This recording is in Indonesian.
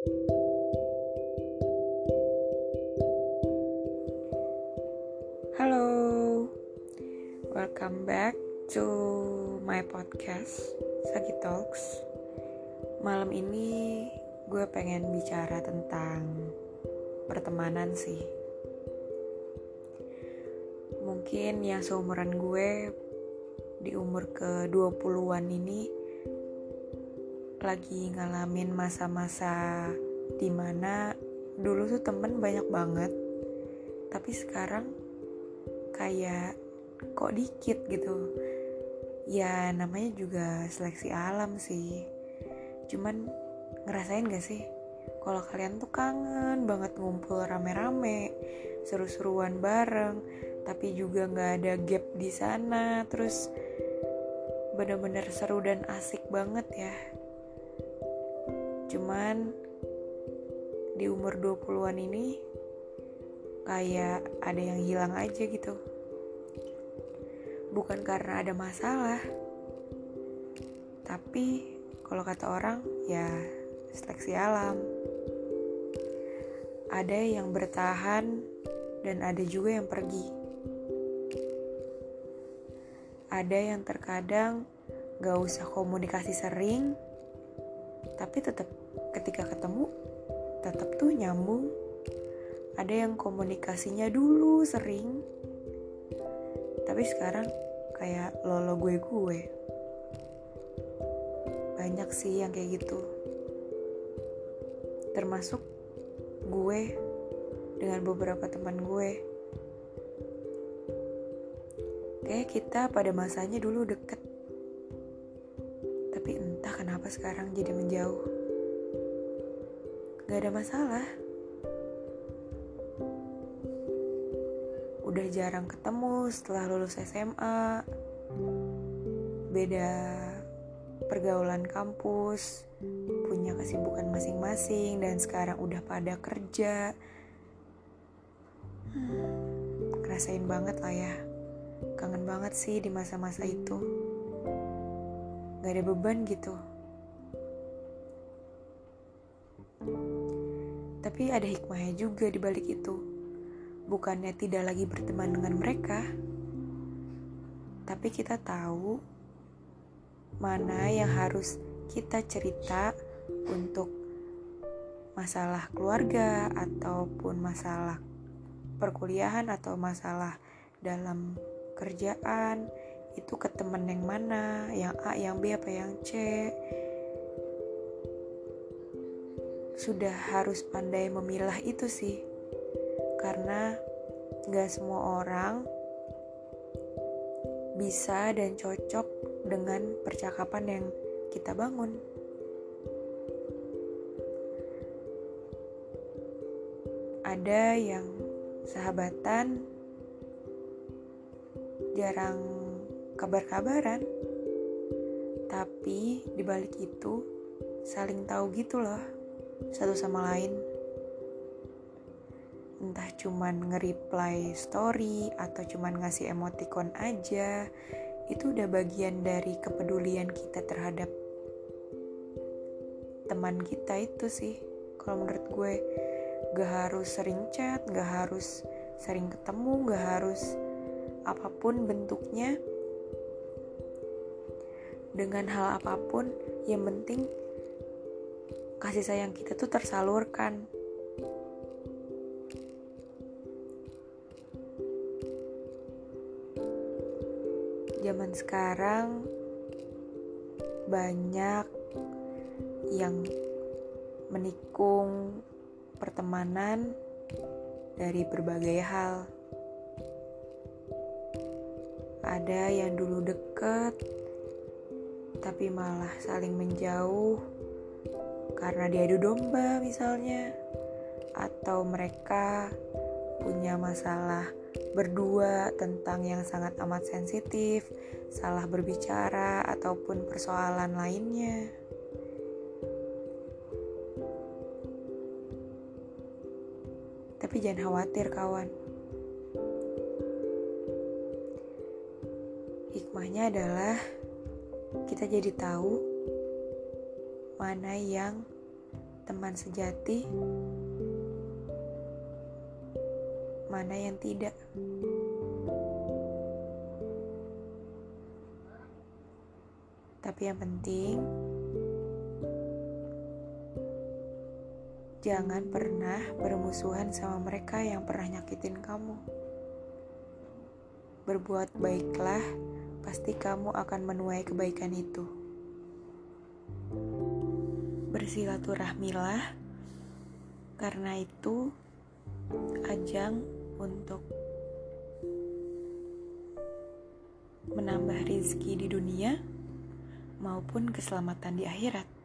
Halo, welcome back to my podcast Sagi Talks. Malam ini gue pengen bicara tentang pertemanan sih. Mungkin yang seumuran gue di umur ke-20-an ini lagi ngalamin masa-masa di mana dulu tuh temen banyak banget tapi sekarang kayak kok dikit gitu. Ya namanya juga seleksi alam sih. Cuman ngerasain gak sih kalau kalian tuh kangen banget ngumpul rame-rame seru-seruan bareng tapi juga nggak ada gap di sana terus bener-bener seru dan asik banget ya cuman di umur 20-an ini kayak ada yang hilang aja gitu. Bukan karena ada masalah tapi kalau kata orang ya seleksi alam. Ada yang bertahan dan ada juga yang pergi. Ada yang terkadang gak usah komunikasi sering, tapi tetap ketika ketemu tetap tuh nyambung. Ada yang komunikasinya dulu sering, tapi sekarang kayak lolo gue gue. Banyak sih yang kayak gitu. Termasuk gue dengan beberapa teman gue Kayak kita pada masanya dulu deket. Tapi entah kenapa sekarang jadi menjauh. Gak ada masalah. Udah jarang ketemu setelah lulus SMA. Beda pergaulan kampus, punya kesibukan masing-masing dan sekarang udah pada kerja. Hmm, ngerasain banget lah ya. Kangen banget sih di masa-masa itu. Gak ada beban gitu. Tapi ada hikmahnya juga di balik itu. Bukannya tidak lagi berteman dengan mereka, tapi kita tahu mana yang harus kita cerita untuk masalah keluarga ataupun masalah perkuliahan atau masalah dalam kerjaan itu ke temen yang mana? Yang A yang B apa yang C? Sudah harus pandai memilah itu sih. Karena gak semua orang bisa dan cocok dengan percakapan yang kita bangun. Ada yang sahabatan jarang kabar-kabaran. Tapi di balik itu saling tahu gitu loh satu sama lain. Entah cuman nge-reply story atau cuman ngasih emoticon aja, itu udah bagian dari kepedulian kita terhadap teman kita itu sih. Kalau menurut gue, gak harus sering chat, gak harus sering ketemu, gak harus apa pun bentuknya dengan hal apa pun yang penting kasih sayang kita tuh tersalurkan. Zaman sekarang banyak yang menikung pertemanan dari berbagai hal. Ada yang dulu deket, tapi malah saling menjauh karena diadu domba, misalnya, atau mereka punya masalah berdua tentang yang sangat amat sensitif, salah berbicara, ataupun persoalan lainnya. Tapi jangan khawatir, kawan hikmahnya adalah kita jadi tahu mana yang teman sejati, mana yang tidak. Tapi yang penting, jangan pernah bermusuhan sama mereka yang pernah nyakitin kamu. Berbuat baiklah, pasti kamu akan menuai kebaikan itu. Bersilaturahmilah, karena itu ajang untuk menambah rizki di dunia maupun keselamatan di akhirat.